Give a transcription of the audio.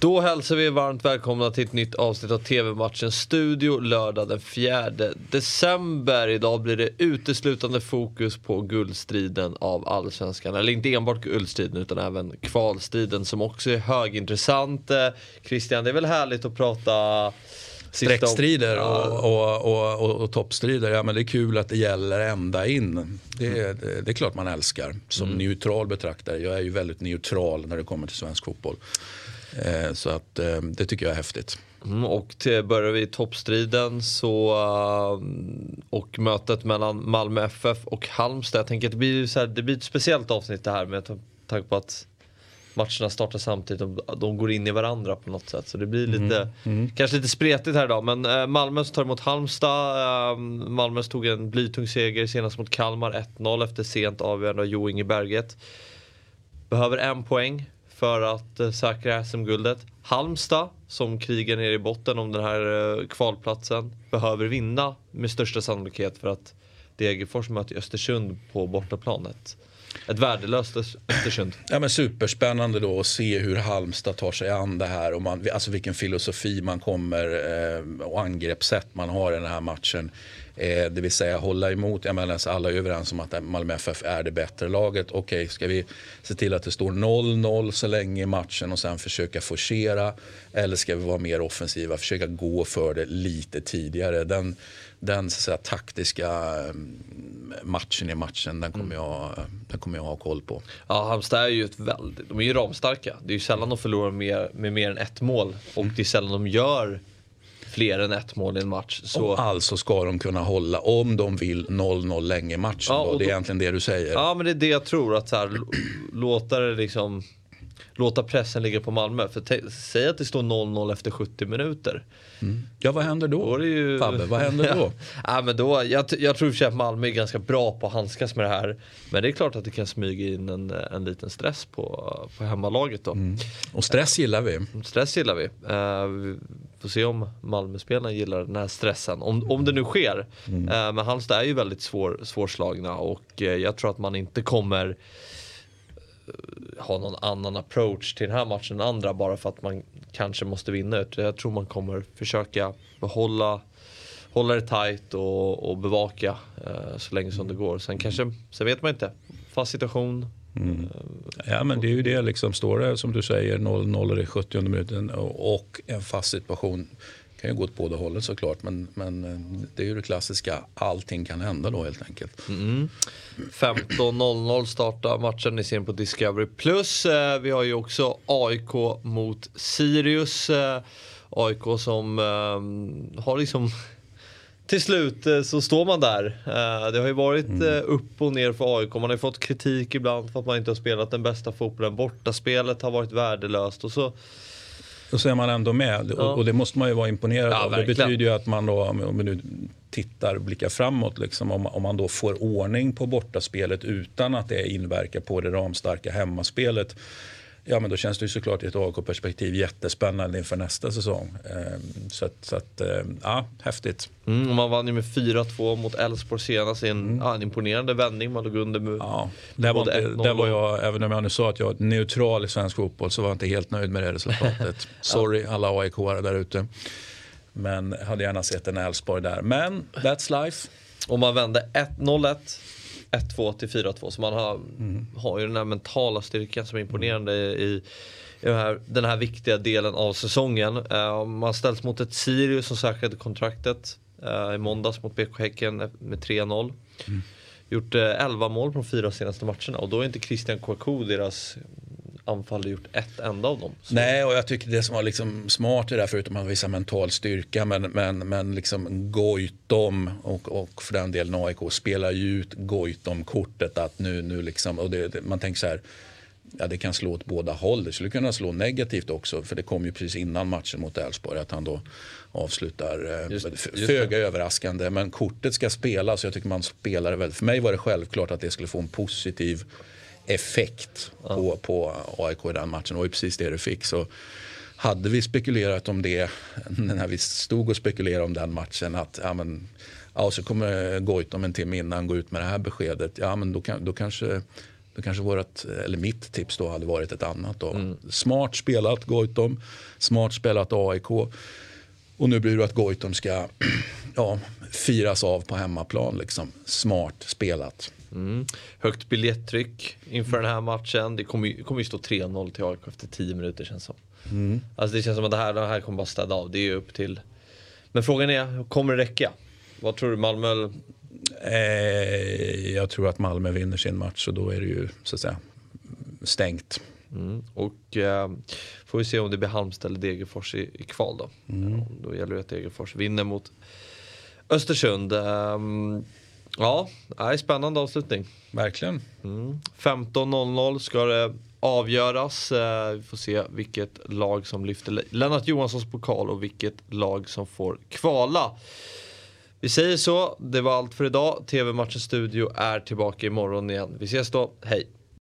Då hälsar vi varmt välkomna till ett nytt avsnitt av TV-matchen Studio lördag den 4 december. Idag blir det uteslutande fokus på guldstriden av allsvenskan. Eller inte enbart guldstriden utan även kvalstriden som också är högintressant. Eh, Christian, det är väl härligt att prata Streckstrider och, och, och, och, och toppstrider, ja men det är kul att det gäller ända in. Det, det, det är klart man älskar som mm. neutral betraktare. Jag är ju väldigt neutral när det kommer till svensk fotboll. Eh, så att eh, det tycker jag är häftigt. Mm, och till, börjar vi i toppstriden så, uh, och mötet mellan Malmö FF och Halmstad. Jag tänker att det blir, så här, det blir ett speciellt avsnitt det här med tanke på att matcherna startar samtidigt och de går in i varandra på något sätt. Så det blir lite, mm. Mm. kanske lite spretigt här idag. Men uh, Malmö tar emot Halmstad. Uh, Malmö tog en blytung seger senast mot Kalmar 1-0 efter sent avgörande av Jo Inge Berget. Behöver en poäng för att eh, säkra SM-guldet. Halmstad, som krigar ner i botten om den här eh, kvalplatsen, behöver vinna med största sannolikhet för att Degerfors möter Östersund på bortaplanet. Ett värdelöst Östersund. Ja, men superspännande då att se hur Halmstad tar sig an det här. Och man, alltså vilken filosofi man kommer eh, och angreppssätt man har i den här matchen. Eh, det vill säga hålla emot. Jag menar, alltså alla är överens om att Malmö FF är det bättre laget. Okej, okay, ska vi se till att det står 0-0 så länge i matchen och sen försöka forcera? Eller ska vi vara mer offensiva, försöka gå för det lite tidigare? Den, den så säga, taktiska mm, matchen i matchen, den kommer, mm. jag, den kommer jag ha koll på. Ja, Halmstad är ju ett väldigt, de är ju ramstarka. Det är ju sällan de förlorar med, med mer än ett mål. Och mm. det är sällan de gör fler än ett mål i en match. Så... Och alltså ska de kunna hålla, om de vill, 0-0 länge i matchen. Ja, då. Det är egentligen det du säger. Ja, men det är det jag tror. Att så här, låta det liksom låta pressen ligga på Malmö. För säg att det står 0-0 efter 70 minuter. Mm. Ja, vad händer då? då ju... Fabbe, vad händer då? ja, men då jag, jag tror att Malmö är ganska bra på att handskas med det här. Men det är klart att det kan smyga in en, en liten stress på, på hemmalaget då. Mm. Och stress gillar vi. Stress gillar vi. Uh, vi får se om Malmöspelarna gillar den här stressen. Om, om det nu sker. Mm. Uh, men Halmstad är ju väldigt svår, svårslagna och uh, jag tror att man inte kommer ha någon annan approach till den här matchen än andra bara för att man kanske måste vinna. Jag tror man kommer försöka behålla hålla det tight och, och bevaka eh, så länge som det går. Sen kanske, sen vet man inte. Fast situation. Mm. Eh, ja men det är ju det liksom. Står det som du säger 0-0 i 70 minuten och en fast situation kan ju gå åt båda hållen såklart. Men, men eh, det är ju det klassiska, allting kan hända då helt enkelt. Mm. 15.00 startar matchen, ni ser den på Discovery+. Plus. Eh, vi har ju också AIK mot Sirius. Eh, AIK som har liksom till slut så står man där. Det har ju varit mm. upp och ner för AIK. Man har ju fått kritik ibland för att man inte har spelat den bästa fotbollen. Bortaspelet har varit värdelöst. Och så och så är man ändå med ja. och, det måste man ju vara imponerad ja, av. Det betyder ju att man då, om vi nu tittar och blickar framåt, liksom, om, om man då får ordning på bortaspelet utan att det inverkar på det ramstarka hemmaspelet Ja, men då känns det ju såklart i ett AIK-perspektiv jättespännande inför nästa säsong. Ehm, så att, så att ehm, ja, häftigt. Mm, man vann ju med 4-2 mot Elfsborg senast i en, mm. ja, en imponerande vändning. Man låg under med ja, där var, inte, där var jag, även om jag nu sa att jag är neutral i svensk fotboll, så var jag inte helt nöjd med det resultatet. Sorry alla aik där ute. Men hade gärna sett en Elfsborg där. Men that's life. Och man vände 1-0-1 1-2 till 4-2. Så man har, mm. har ju den här mentala styrkan som är imponerande i, i den här, den här viktiga delen av säsongen. Uh, man ställs mot ett Sirius som säkrade kontraktet uh, i måndags mot BK Häcken med 3-0. Mm. Gjort uh, eh, 11 mål på de fyra senaste matcherna och då är inte Christian Kouakou deras anfall gjort ett enda av dem. Så. Nej, och jag tycker det som var liksom smart i det här, förutom att visa mental styrka, men, men, men liksom Goitom och, och för den delen AIK spelar ju ut Goitom-kortet att nu, nu liksom, och det, man tänker så här, ja, det kan slå åt båda håll. Det skulle kunna slå negativt också, för det kom ju precis innan matchen mot Elfsborg att han då avslutar eh, just, just föga överraskande. Men kortet ska spelas, jag tycker man spelar väl. För mig var det självklart att det skulle få en positiv effekt ja. på, på AIK i den matchen. Och det precis det det fick. Så hade vi spekulerat om det när vi stod och spekulerade om den matchen att ja, men, ja, så kommer Goitom en timme innan gå ut med det här beskedet. Ja, men då, kan, då kanske Då kanske vårat, eller mitt tips då hade varit ett annat. Då. Mm. Smart spelat Goitom, smart spelat AIK. Och nu blir det att Goitom ska ja, firas av på hemmaplan. Liksom. Smart spelat. Mm. Högt biljettryck inför den här matchen. Det kommer ju, kommer ju stå 3-0 till AIK efter 10 minuter känns som. Mm. Alltså det känns som att det här, det här kommer bara städa av. Det är ju upp till... Men frågan är, kommer det räcka? Vad tror du Malmö? Eh, jag tror att Malmö vinner sin match och då är det ju så att säga stängt. Mm. Och eh, får vi se om det blir Halmstad eller Degerfors i, i kval då. Mm. Då gäller det att Degerfors vinner mot Östersund. Um, ja, är spännande avslutning. Verkligen. Mm. 15.00 ska det avgöras. Uh, vi får se vilket lag som lyfter Lennart Johanssons pokal och vilket lag som får kvala. Vi säger så, det var allt för idag. TV-matchens studio är tillbaka imorgon igen. Vi ses då, hej!